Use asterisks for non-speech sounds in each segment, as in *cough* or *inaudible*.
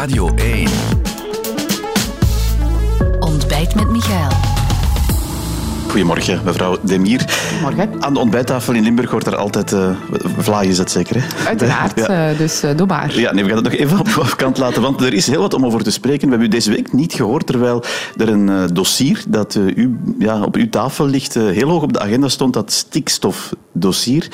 Radio 1. Ontbijt met Michael. Goedemorgen, mevrouw Demir. Goedemorgen. Aan de ontbijttafel in Limburg wordt er altijd uh, vlaai gezet, zeker? Hè? Uiteraard, ja. uh, dus uh, doe maar. Ja, nee, we gaan het nog even op, op, kant laten, want er is heel wat om over te spreken. We hebben u deze week niet gehoord, terwijl er een dossier dat u, ja, op uw tafel ligt, heel hoog op de agenda stond, dat stikstofdossier.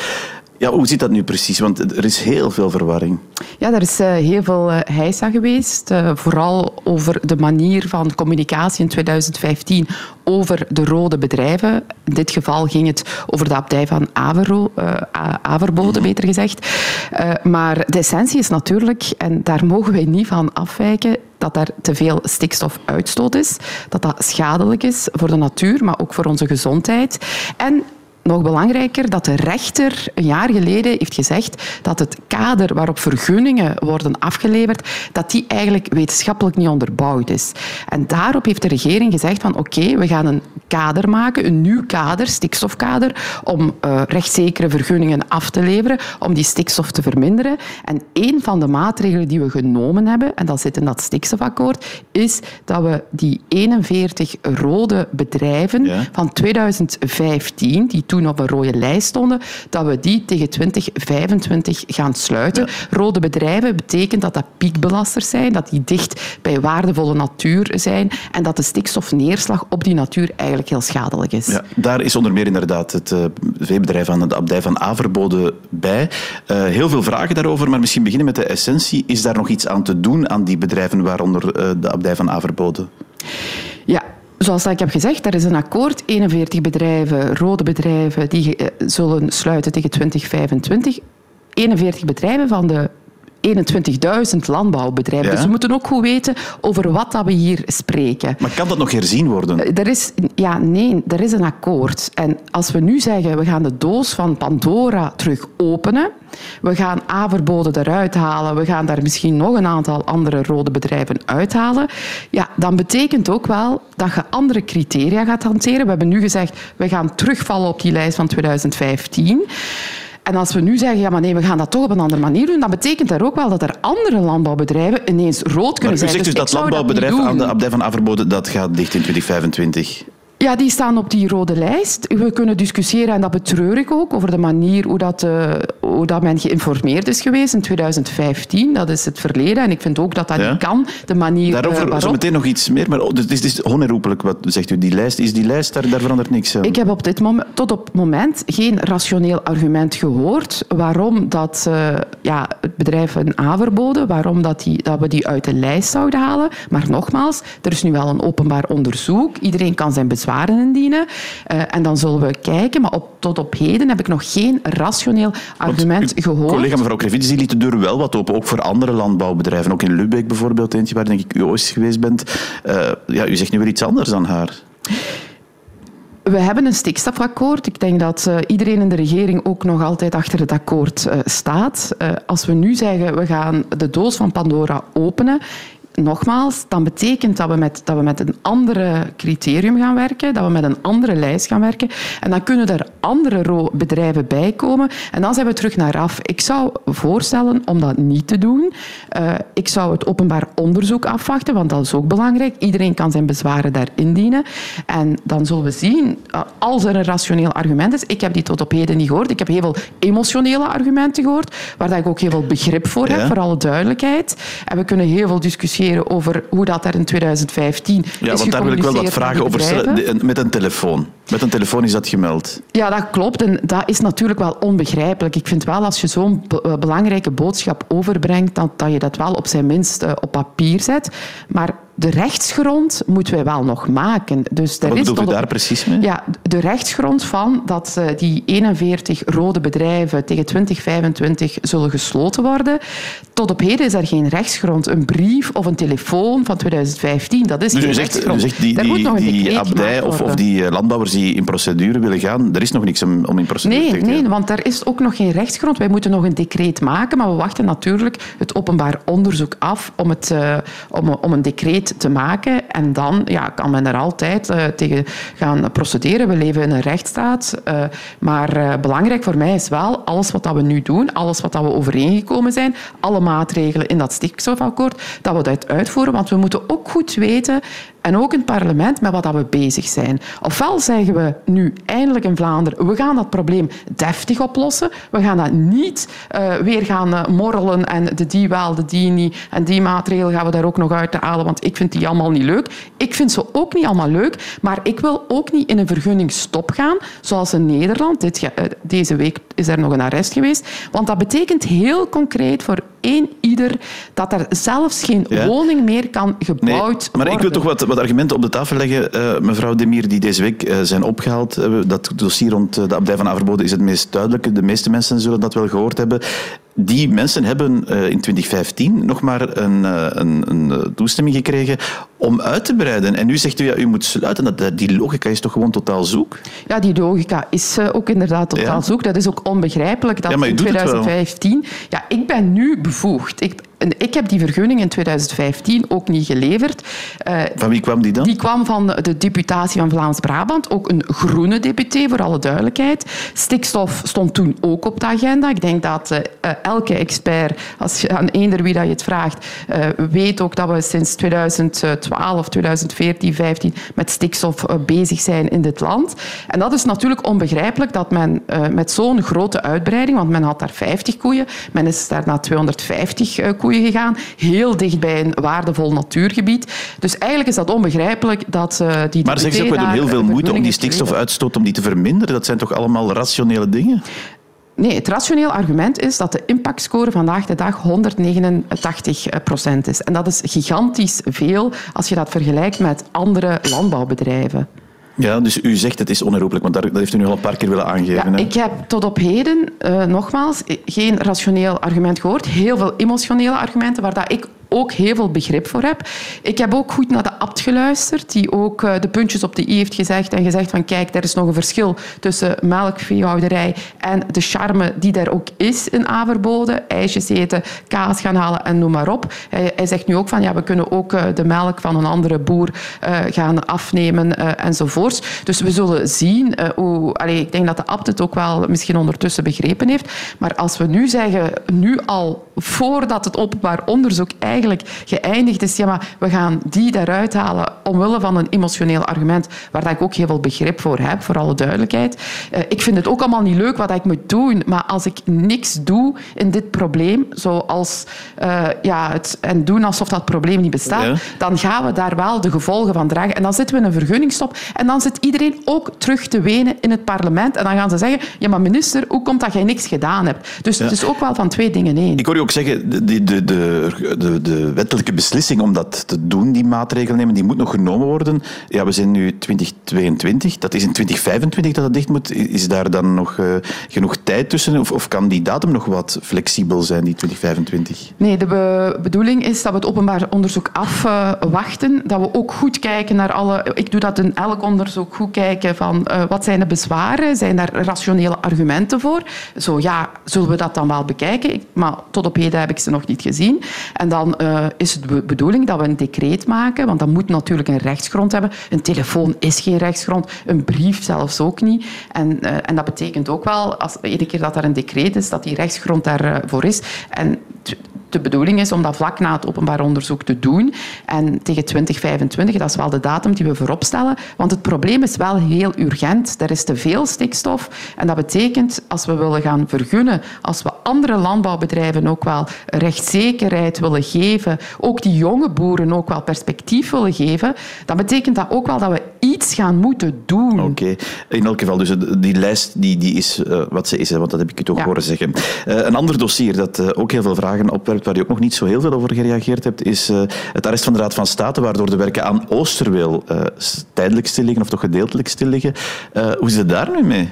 Ja, hoe zit dat nu precies? Want er is heel veel verwarring. Ja, er is uh, heel veel uh, heisa geweest. Uh, vooral over de manier van communicatie in 2015 over de rode bedrijven. In dit geval ging het over de abdij van Avero, Averbode, beter gezegd. maar de essentie is natuurlijk, en daar mogen wij niet van afwijken, dat er te veel stikstofuitstoot is, dat dat schadelijk is voor de natuur, maar ook voor onze gezondheid. En nog belangrijker dat de rechter een jaar geleden heeft gezegd dat het kader waarop vergunningen worden afgeleverd, dat die eigenlijk wetenschappelijk niet onderbouwd is. En daarop heeft de regering gezegd van oké, we gaan een kader maken, een nieuw kader, stikstofkader, om uh, rechtszekere vergunningen af te leveren, om die stikstof te verminderen. En een van de maatregelen die we genomen hebben, en dat zit in dat stikstofakkoord, is dat we die 41 rode bedrijven ja. van 2015, die toen toen op een rode lijst stonden, dat we die tegen 2025 gaan sluiten. Rode bedrijven betekent dat dat piekbelasters zijn, dat die dicht bij waardevolle natuur zijn en dat de stikstofneerslag op die natuur eigenlijk heel schadelijk is. Ja, daar is onder meer inderdaad het uh, veebedrijf aan de abdij van Averbode bij. Uh, heel veel vragen daarover, maar misschien beginnen met de essentie. Is daar nog iets aan te doen aan die bedrijven, waaronder uh, de abdij van Averbode? Ja, Zoals ik heb gezegd, er is een akkoord. 41 bedrijven, rode bedrijven, die eh, zullen sluiten tegen 2025. 41 bedrijven van de 21.000 landbouwbedrijven. Dus we moeten ook goed weten over wat dat we hier spreken. Maar kan dat nog herzien worden? Eh, er is, ja, nee, er is een akkoord. En als we nu zeggen, we gaan de doos van Pandora terug openen, we gaan Averboden eruit halen, we gaan daar misschien nog een aantal andere rode bedrijven uithalen, ja, dan betekent ook wel dat je andere criteria gaat hanteren. We hebben nu gezegd, we gaan terugvallen op die lijst van 2015. En als we nu zeggen, ja, maar nee, we gaan dat toch op een andere manier doen, dan betekent dat ook wel dat er andere landbouwbedrijven ineens rood kunnen maar u zijn. zegt dus, dus dat landbouwbedrijf aan de abdij van Averboden, dat gaat dicht in 2025? Ja, die staan op die rode lijst. We kunnen discussiëren, en dat betreur ik ook, over de manier hoe, dat, uh, hoe dat men geïnformeerd is geweest in 2015. Dat is het verleden. En ik vind ook dat dat ja. niet kan. De manier Daarover uh, waarop... zo meteen nog iets meer. Maar het is onherroepelijk, wat zegt u. Die lijst, is die lijst, daar, daar verandert niks aan? Ik heb op dit moment, tot op het moment geen rationeel argument gehoord waarom dat, uh, ja, het bedrijf een Averboden, waarom dat, die, dat we die uit de lijst zouden halen. Maar nogmaals, er is nu wel een openbaar onderzoek. Iedereen kan zijn bezwaar bezwaren indienen. Uh, en dan zullen we kijken. Maar op, tot op heden heb ik nog geen rationeel argument Want, gehoord. Collega mevrouw Krevits, die liet de deur wel wat open. Ook voor andere landbouwbedrijven. Ook in Lubeck bijvoorbeeld, eentje waar denk ik u ooit geweest bent. Uh, ja, u zegt nu weer iets anders dan haar. We hebben een stikstofakkoord. Ik denk dat uh, iedereen in de regering ook nog altijd achter het akkoord uh, staat. Uh, als we nu zeggen we gaan de doos van Pandora openen, nogmaals, dan betekent dat we, met, dat we met een andere criterium gaan werken, dat we met een andere lijst gaan werken. En dan kunnen er andere bedrijven bij komen. En dan zijn we terug naar af. Ik zou voorstellen om dat niet te doen. Uh, ik zou het openbaar onderzoek afwachten, want dat is ook belangrijk. Iedereen kan zijn bezwaren daar indienen. En dan zullen we zien, uh, als er een rationeel argument is, ik heb die tot op heden niet gehoord. Ik heb heel veel emotionele argumenten gehoord, waar dat ik ook heel veel begrip voor heb, ja. voor alle duidelijkheid. En we kunnen heel veel discussiëren over hoe dat er in 2015 ja, is want daar wil ik wel wat vragen over stellen. Met een telefoon. Met een telefoon is dat gemeld. Ja, dat klopt. En dat is natuurlijk wel onbegrijpelijk. Ik vind wel, als je zo'n belangrijke boodschap overbrengt, dat, dat je dat wel op zijn minst uh, op papier zet. Maar de rechtsgrond moeten wij wel nog maken. Dus Wat is bedoelt u daar op, precies mee? Ja, de rechtsgrond van dat uh, die 41 rode bedrijven tegen 2025 zullen gesloten worden. Tot op heden is er geen rechtsgrond. Een brief of een telefoon van 2015, dat is dus geen zegt, rechtsgrond. Zegt die, die, die abdij of, of die landbouwers die in procedure willen gaan, er is nog niks om, om in procedure nee, te gaan. Nee, want er is ook nog geen rechtsgrond. Wij moeten nog een decreet maken, maar we wachten natuurlijk het openbaar onderzoek af om, het, uh, om, om een decreet te maken. En dan ja, kan men er altijd uh, tegen gaan procederen. We leven in een rechtsstaat. Uh, maar uh, belangrijk voor mij is wel, alles wat dat we nu doen, alles wat dat we overeengekomen zijn, alle maatregelen in dat stikstofakkoord, dat we dat uitvoeren. Want we moeten ook goed weten en ook in het parlement met wat we bezig zijn. Ofwel zeggen we nu eindelijk in Vlaanderen, we gaan dat probleem deftig oplossen. We gaan dat niet uh, weer gaan uh, morrelen en de die wel, de die niet. En die maatregelen gaan we daar ook nog uit halen, want ik vind die allemaal niet leuk. Ik vind ze ook niet allemaal leuk, maar ik wil ook niet in een vergunningstop gaan, zoals in Nederland. Dit, uh, deze week is er nog een arrest geweest. Want dat betekent heel concreet voor één ieder dat er zelfs geen ja. woning meer kan gebouwd nee, maar worden. Maar ik wil toch wat, wat argumenten op de tafel leggen, uh, mevrouw Demir, die deze week uh, zijn opgehaald. Uh, dat dossier rond de abdij van Averboden is het meest duidelijke. De meeste mensen zullen dat wel gehoord hebben. Die mensen hebben in 2015 nog maar een, een, een, toestemming gekregen om uit te breiden. En nu zegt u, ja, u moet sluiten. Dat, die logica is toch gewoon totaal zoek? Ja, die logica is ook inderdaad totaal ja. zoek. Dat is ook onbegrijpelijk dat ja, in 2015... Ja, ik ben nu bevoegd. Ik, ik heb die vergunning in 2015 ook niet geleverd. Uh, van wie kwam die dan? Die kwam van de deputatie van Vlaams-Brabant, ook een groene deputé, voor alle duidelijkheid. Stikstof stond toen ook op de agenda. Ik denk dat uh, elke expert, als je aan eender wie dat je het vraagt, uh, weet ook dat we sinds 2012, 2014, 2015 met stikstof bezig zijn in dit land. En dat is natuurlijk onbegrijpelijk dat men met zo'n grote uitbreiding, want men had daar 50 koeien, men is daar naar 250 koeien gegaan, heel dicht bij een waardevol natuurgebied. Dus eigenlijk is dat onbegrijpelijk dat uh, die Maar zeggen ze ook, we doen heel veel moeite om die stikstofuitstoot om die te verminderen. Dat zijn toch allemaal rationele dingen? Nee, het rationeel argument is dat de impactscore vandaag de dag 189 procent is. En dat is gigantisch veel als je dat vergelijkt met andere landbouwbedrijven. Ja, dus u zegt het is onherroepelijk, want dat heeft u nu al een paar keer willen aangeven. Ja, ik heb tot op heden, uh, nogmaals, geen rationeel argument gehoord. Heel veel emotionele argumenten waar dat ik ook heel veel begrip voor heb. Ik heb ook goed naar de abt geluisterd, die ook uh, de puntjes op de i heeft gezegd en gezegd van kijk, er is nog een verschil tussen melkveehouderij en de charme die er ook is in Averboden. IJsjes eten, kaas gaan halen en noem maar op. Hij, zegt nu ook van ja, we kunnen ook uh, de melk van een andere boer uh, gaan afnemen enzovoorts. Dus we zullen zien hoe... Ik denk dat de abt het ook wel misschien ondertussen begrepen heeft. Maar als we nu zeggen, nu al voordat het openbaar onderzoek eigenlijk geëindigd is, ja, maar we gaan die daaruit halen omwille van een emotioneel argument waar dat ik ook heel veel begrip voor heb, voor alle duidelijkheid. Uh, ik vind het ook allemaal niet leuk wat ik moet doen, maar als ik niks doe in dit probleem, zoals uh, ja, het, en doen alsof dat probleem niet bestaat, ja. dan gaan we daar wel de gevolgen van dragen. En dan zitten we in een vergunningstop en dan zit iedereen ook terug te wenen in het parlement en dan gaan ze zeggen, ja maar minister, hoe komt dat jij niks gedaan hebt? Dus ja. het is ook wel van twee dingen één. Ik hoor je ook zeggen, de, de, de, de, de wettelijke beslissing om dat te doen, die maatregelen nemen, die moet nog genomen worden. Ja, we zijn nu 2022, dat is in 2025 dat het dicht moet. Is daar dan nog uh, genoeg tijd tussen of, of, kan die datum nog wat flexibel zijn, die 2025? Nee, de be bedoeling is dat we het openbaar onderzoek afwachten, dat we ook goed kijken naar alle... Ik doe dat in elk onderzoek, goed kijken van uh, wat zijn de bezwaren, zijn daar rationele argumenten voor? Zo ja, zullen we dat dan wel bekijken? Maar tot op heden heb ik ze nog niet gezien. En dan uh, is het de bedoeling dat we een decreet maken, want dat moet natuurlijk een rechtsgrond hebben. Een telefoon is geen rechtsgrond, een brief zelfs ook niet. En, uh, en dat betekent ook wel, als, iedere keer dat er een decreet is, dat die rechtsgrond daarvoor is. En de bedoeling is om dat vlak na het openbaar onderzoek te doen. En tegen 2025, dat is wel de datum die we voorop stellen. Want het probleem is wel heel urgent. Er is te veel stikstof. En dat betekent, als we willen gaan vergunnen, als we andere landbouwbedrijven ook wel rechtszekerheid willen geven, ook die jonge boeren ook wel perspectief willen geven, dan betekent dat ook wel dat we iets gaan moeten doen. Oké. Okay. In elk geval, dus die lijst die, die is uh, wat ze is, want dat heb ik u toch ja. horen zeggen. Uh, een ander dossier dat uh, ook heel veel vragen opwerpt, waar je ook nog niet zo heel veel over gereageerd hebt, is het arrest van de Raad van State, waardoor de werken aan Oosterweel tijdelijk stil liggen, of toch gedeeltelijk stil liggen. Hoe zit het daar nu mee?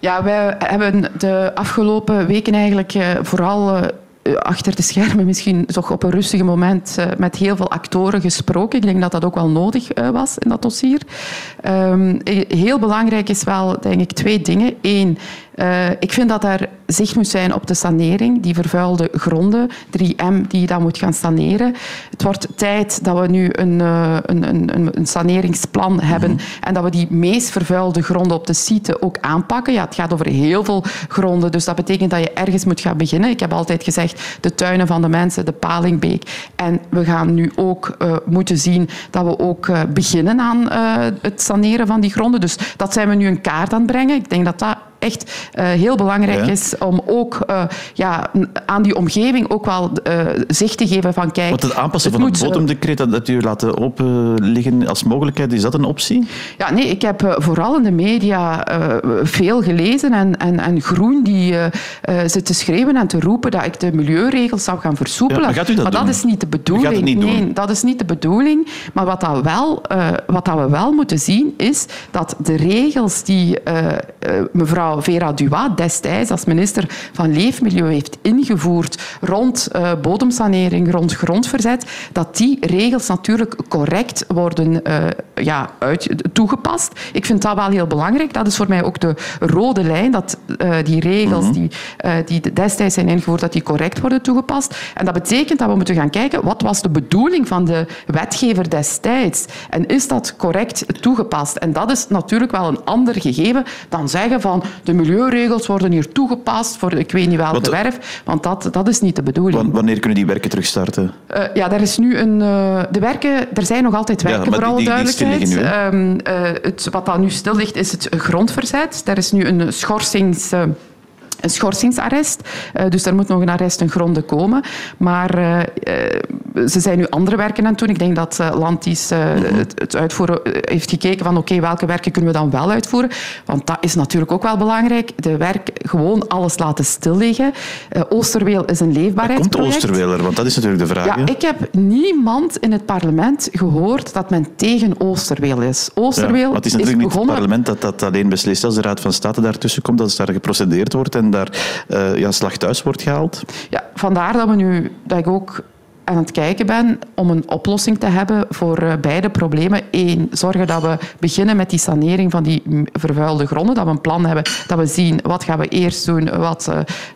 Ja, wij hebben de afgelopen weken eigenlijk vooral achter de schermen misschien toch op een rustige moment uh, met heel veel actoren gesproken. Ik denk dat dat ook wel nodig was in dat dossier. Um, heel belangrijk is wel, denk ik, twee dingen. Eén, Uh, ik vind dat er zicht moet zijn op de sanering, die vervuilde gronden, 3M die dat moet gaan saneren. Het wordt tijd dat we nu een, uh, een, een, een, saneringsplan hebben mhm. en dat we die meest vervuilde gronden op de site ook aanpakken. Ja, het gaat over heel veel gronden, dus dat betekent dat je ergens moet gaan beginnen. Ik heb altijd gezegd, de tuinen van de mensen, de Palingbeek. En we gaan nu ook uh, moeten zien dat we ook beginnen aan het saneren van die gronden. Dus dat zijn we nu een kaart aan het brengen. Ik denk dat dat echt uh, heel belangrijk is om ook uh, ja, aan die omgeving ook wel uh, zicht te geven van kijk... Want het aanpassen het van het bodemdecreet dat, dat u laten open liggen als mogelijkheid, is dat een optie? Ja, nee, ik heb vooral in de media veel gelezen en, en, en Groen die zit te schreeuwen en te roepen dat ik de milieuregels zou gaan versoepelen. maar gaat u dat maar dat is niet de bedoeling. Niet nee, dat is niet de bedoeling. Maar wat, dat wel, wat dat we wel moeten zien is dat de regels die mevrouw Vera Duat destijds als minister van Leefmilieu heeft ingevoerd rond uh, bodemsanering, rond grondverzet, dat die regels natuurlijk correct worden uh, ja, uit, toegepast. Ik vind dat wel heel belangrijk. Dat is voor mij ook de rode lijn, dat uh, die regels mm -hmm. die, die destijds zijn ingevoerd, dat die correct worden toegepast. En dat betekent dat we moeten gaan kijken, wat was de bedoeling van de wetgever destijds? En is dat correct toegepast? En dat is natuurlijk wel een ander gegeven dan zeggen van de milieuregels worden hier toegepast voor ik weet niet welke Wat, werf, want dat, dat is niet de bedoeling. Wanneer kunnen die werken terugstarten? Uh, ja, er is nu een... Uh, de werken, er zijn nog altijd werken, ja, voor alle duidelijkheid. Die, um, uh, het, wat dan nu stil ligt, is het grondverzet. Er is nu een schorsings een schorsingsarrest. Uh, dus er moet nog een arrest in gronden komen. Maar uh, ze zijn nu andere werken aan het doen. Ik denk dat Landis mm-hmm. het, het, uitvoeren heeft gekeken van oké, okay, welke werken kunnen we dan wel uitvoeren? Want dat is natuurlijk ook wel belangrijk. De werk, gewoon alles laten stilliggen. Oosterweel is een leefbaarheidsproject. Komt Oosterweel er? Want dat is natuurlijk de vraag. Ja, ik heb niemand in het parlement gehoord dat men tegen Oosterweel is. Oosterweel ja, het is natuurlijk is niet begonnen... het parlement dat dat alleen beslist. Als de Raad van State daartussen komt, dat daar geprocedeerd wordt en daar uh, ja, slag thuis wordt gehaald? Ja, vandaar dat, we nu, dat ik ook aan het kijken ben om een oplossing te hebben voor uh, beide problemen. Eén, zorgen dat we beginnen met die sanering van die vervuilde gronden, dat we een plan hebben, dat we zien wat gaan we eerst doen, wat,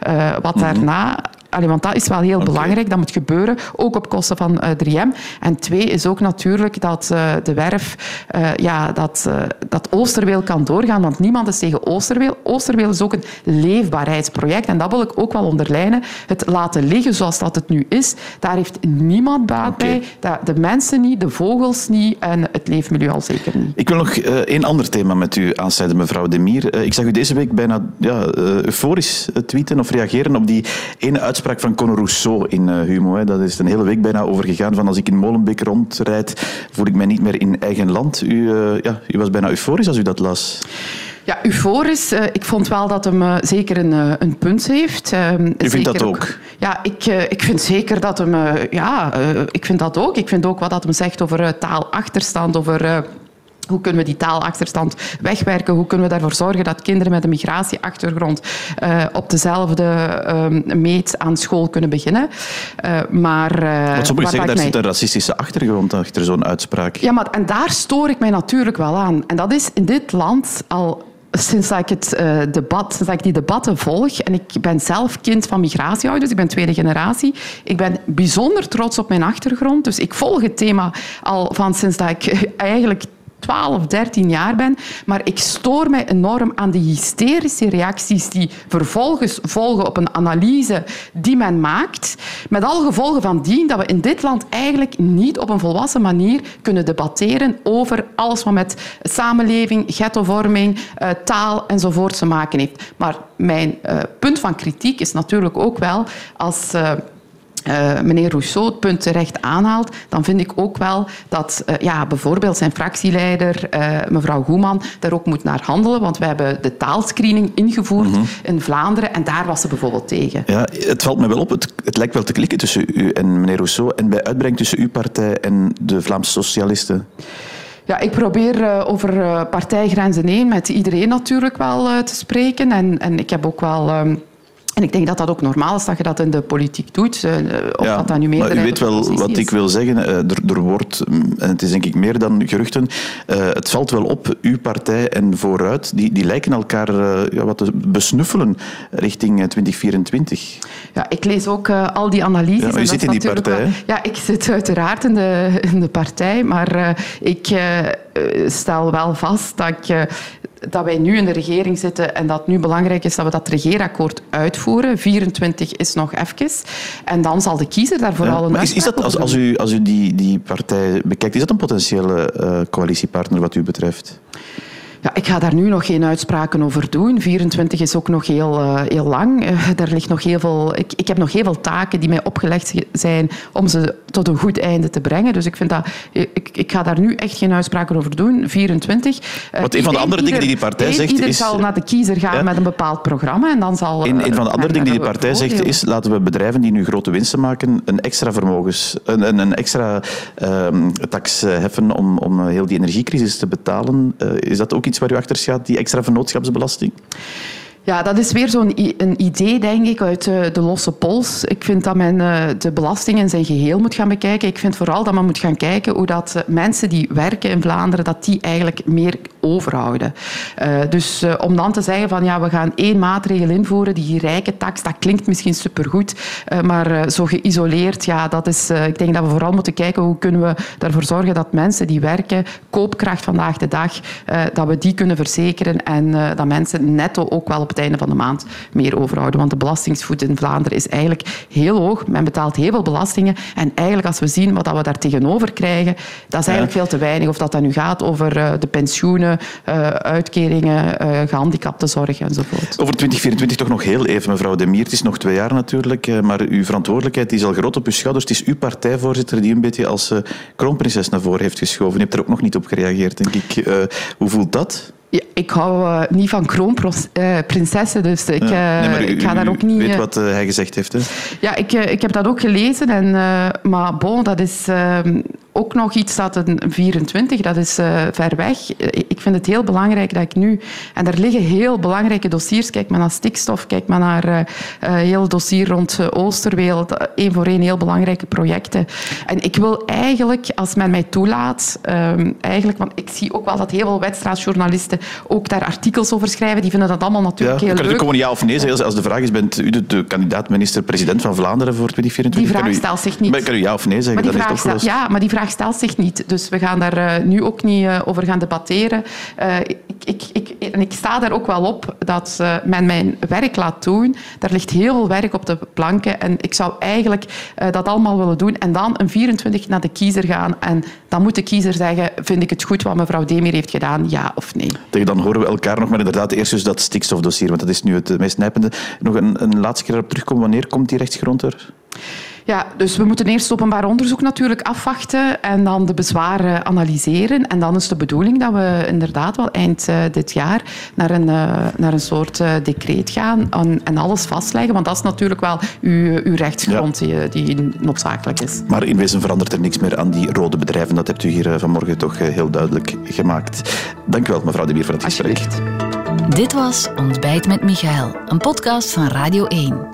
uh, wat mhm. daarna. Allee, want dat is wel heel okay. belangrijk. Dat moet gebeuren, ook op kosten van uh, 3M. En twee is ook natuurlijk dat uh, de werf, uh, ja, dat, dat Oosterweel kan doorgaan. Want niemand is tegen Oosterweel. Oosterweel is ook een leefbaarheidsproject. En dat wil ik ook wel onderlijnen. Het laten liggen zoals dat het nu is, daar heeft niemand baat okay. bij. De mensen niet, de vogels niet en het leefmilieu al zeker niet. Ik wil nog één ander thema met u aansnijden, mevrouw Demir. ik zag u deze week bijna ja, euforisch tweeten of reageren op die ene uitspraak uitspraak van Conor Rousseau in uh, Humo. Hè. Dat is een hele week bijna over gegaan. Van als ik in Molenbeek rondrijd, voel ik mij niet meer in eigen land. U, uh, ja, u was bijna euforisch als u dat las. Ja, euforisch. Uh, ik vond wel dat hem uh, zeker een, een punt heeft. U vindt dat ook? ook? Ja, ik, ik vind zeker dat hem... ja, ik vind dat ook. Ik vind ook wat dat hem zegt over taalachterstand, over hoe kunnen we die taalachterstand wegwerken? Hoe kunnen we ervoor zorgen dat kinderen met een migratieachtergrond uh, op dezelfde uh, meet aan school kunnen beginnen? Uh, maar, uh, Want sommigen zeggen, daar mij... zit een racistische achtergrond achter zo'n uitspraak. Ja, maar en daar stoor ik mij natuurlijk wel aan. En dat is in dit land al sinds dat ik, het, uh, debat, sinds dat ik die debatten volg, en ik ben zelf kind van migratieouders, ik ben tweede generatie, ik ben bijzonder trots op mijn achtergrond. Dus ik volg het thema al van sinds dat ik *laughs* eigenlijk 12, 13 jaar ben. Maar ik stoor mij enorm aan de hysterische reacties die vervolgens volgen op een analyse die men maakt. Met alle gevolgen van dien dat we in dit land eigenlijk niet op een volwassen manier kunnen debatteren over alles wat met samenleving, ghettovorming, uh, taal enzovoort te maken heeft. Maar mijn uh, punt van kritiek is natuurlijk ook wel als... Uh, uh, meneer Rousseau het punt terecht aanhaalt, dan vind ik ook wel dat uh, ja, bijvoorbeeld zijn fractieleider, uh, mevrouw Goeman, daar ook moet naar handelen. Want we hebben de taalscreening ingevoerd mm -hmm. in Vlaanderen en daar was ze bijvoorbeeld tegen. Ja, het valt me wel op. Het, het lijkt wel te klikken tussen u en meneer Rousseau en bij uitbreng tussen uw partij en de Vlaamse Socialisten. Ja, ik probeer uh, over uh, partijgrenzen heen met iedereen natuurlijk wel uh, te spreken. En, en ik heb ook wel... En ik denk dat dat ook normaal is dat je dat in de politiek doet. eh, Of Ja, dat dat nu meer maar u weet wel wat ik wil zeggen. Eh, Er, er wordt, mm, en het is denk ik meer dan geruchten, eh, het valt wel op, uw partij en Vooruit, die, die lijken elkaar ja, wat te besnuffelen richting eh, 2024. Ja, ik lees ook al die analyses. Ja, maar u zit in die partij, wel- ja, ik zit uiteraard in de, in de partij, maar ik stel wel vast dat, ik, eh, dat wij nu in de regering zitten en dat het nu belangrijk is dat we dat regeerakkoord uitvoeren. 24 is nog even. En dan zal de kiezer daar vooral Ja, een maar is, is dat, als, als u, als u die, die partij bekijkt, is dat een potentiële eh, coalitiepartner wat u betreft? Ja, ik ga daar nu nog geen uitspraken over doen. 24 is ook nog heel, eh, heel lang. Eh, daar ligt nog heel veel, ik, ik heb nog heel veel taken die mij opgelegd ge- zijn om ze tot een goed einde te brengen. Dus ik, vind dat, ik, ik ga daar nu echt geen uitspraken over doen. 24. Eh, Want een van de andere dingen die die partij zegt ieder is- zal naar de kiezer gaan Ja. met een bepaald programma en dan zal... Een, eh, een van de andere dingen die daar partij zegt is laten we bedrijven die nu grote winsten maken een extra vermogens, een, een, een extra ehm, tax eh, heffen om, om eh, heel die energiecrisis te betalen. Eh, is dat ook iets waar u achter staat, die extra vennootschapsbelasting? Ja, dat is weer zo'n een idee, denk ik, uit eh, de losse pols. Ik vind dat men eh, de belasting in zijn geheel moet gaan bekijken. Ik vind vooral dat men moet gaan kijken hoe dat eh, mensen die werken in Vlaanderen, dat die eigenlijk meer overhouden. Dus om dan te zeggen van ja, we gaan één maatregel invoeren, die rijke tax, dat klinkt misschien supergoed, maar zo geïsoleerd, ja, dat is, ik denk dat we vooral moeten kijken hoe kunnen we ervoor zorgen dat mensen die werken, koopkracht vandaag de dag, dat we die kunnen verzekeren en dat mensen netto ook wel op het einde van de maand meer overhouden. Want de belastingsvoet in Vlaanderen is eigenlijk heel hoog. Men betaalt heel veel belastingen. En eigenlijk als we zien wat we daar tegenover krijgen, dat is eigenlijk veel te weinig. Of dat dan nu gaat over eh, de pensioenen, eh, uitkeringen, eh gehandicaptenzorg enzovoort. Over 2024 toch nog heel even, mevrouw De Mier. Het is nog twee jaar natuurlijk, maar uw verantwoordelijkheid is al groot op uw schouders. Het is uw partijvoorzitter die een beetje als kroonprinses naar voren heeft geschoven. U hebt er ook nog niet op gereageerd, denk ik. Hoe voelt dat? Ja, ik hou eh, niet van kroonprinsessen, dus ik, Ja. eh, Nee, maar u, ik ga daar ook niet... weet eh, wat eh, hij gezegd heeft, hè? Ja, ik, eh, ik heb dat ook gelezen. En, eh, maar bon, dat is eh, ook nog iets dat een 24, dat is eh, ver weg. Eh, Ik vind het heel belangrijk dat ik nu... En er liggen heel belangrijke dossiers. Kijk maar naar stikstof, kijk maar naar eh, heel het dossier rond Oosterwereld. Eén voor één heel belangrijke projecten. En ik wil eigenlijk, als men mij toelaat, ehm, eigenlijk, want ik zie ook wel dat heel veel wedstrijdjournalisten ook daar artikels over schrijven. Die vinden dat allemaal natuurlijk heel kan leuk. natuurlijk gewoon ja of nee zeggen. Als- de vraag is, bent u de, de kandidaat minister-president van Vlaanderen voor 2024? Die vraag Kan u- stelt zich niet. Maar kan u ja of nee zeggen, Maar die vraag stelt, ja, maar die vraag stelt zich niet. Dus we gaan daar eh, nu ook niet eh, over gaan debatteren. Eh, ik, ik, ik, en ik sta daar ook wel op dat men mijn werk laat doen. Daar ligt heel veel werk op de planken. En ik zou eigenlijk dat allemaal willen doen. En dan een 24 naar de kiezer gaan. En dan moet de kiezer zeggen, vind ik het goed wat mevrouw Demir heeft gedaan, ja of nee. Tegen dan horen we elkaar nog, maar inderdaad eerst dus dat stikstofdossier, want dat is nu het meest nijpende. Nog een, een laatste keer op terugkomen. Wanneer komt die rechtsgrond er? Ja, dus we moeten eerst het openbaar onderzoek natuurlijk afwachten en dan de bezwaren analyseren. En dan is de bedoeling dat we inderdaad wel eind eh, dit jaar naar een, eh, naar een soort eh, decreet gaan en, en alles vastleggen. Want dat is natuurlijk wel uw, uw rechtsgrond die, die noodzakelijk is. Maar in wezen verandert er niks meer aan die rode bedrijven. Dat hebt u hier vanmorgen toch heel duidelijk gemaakt. Dank u wel, mevrouw De Bier, voor het gesprek. Dit was Ontbijt met Michael, een podcast van Radio 1.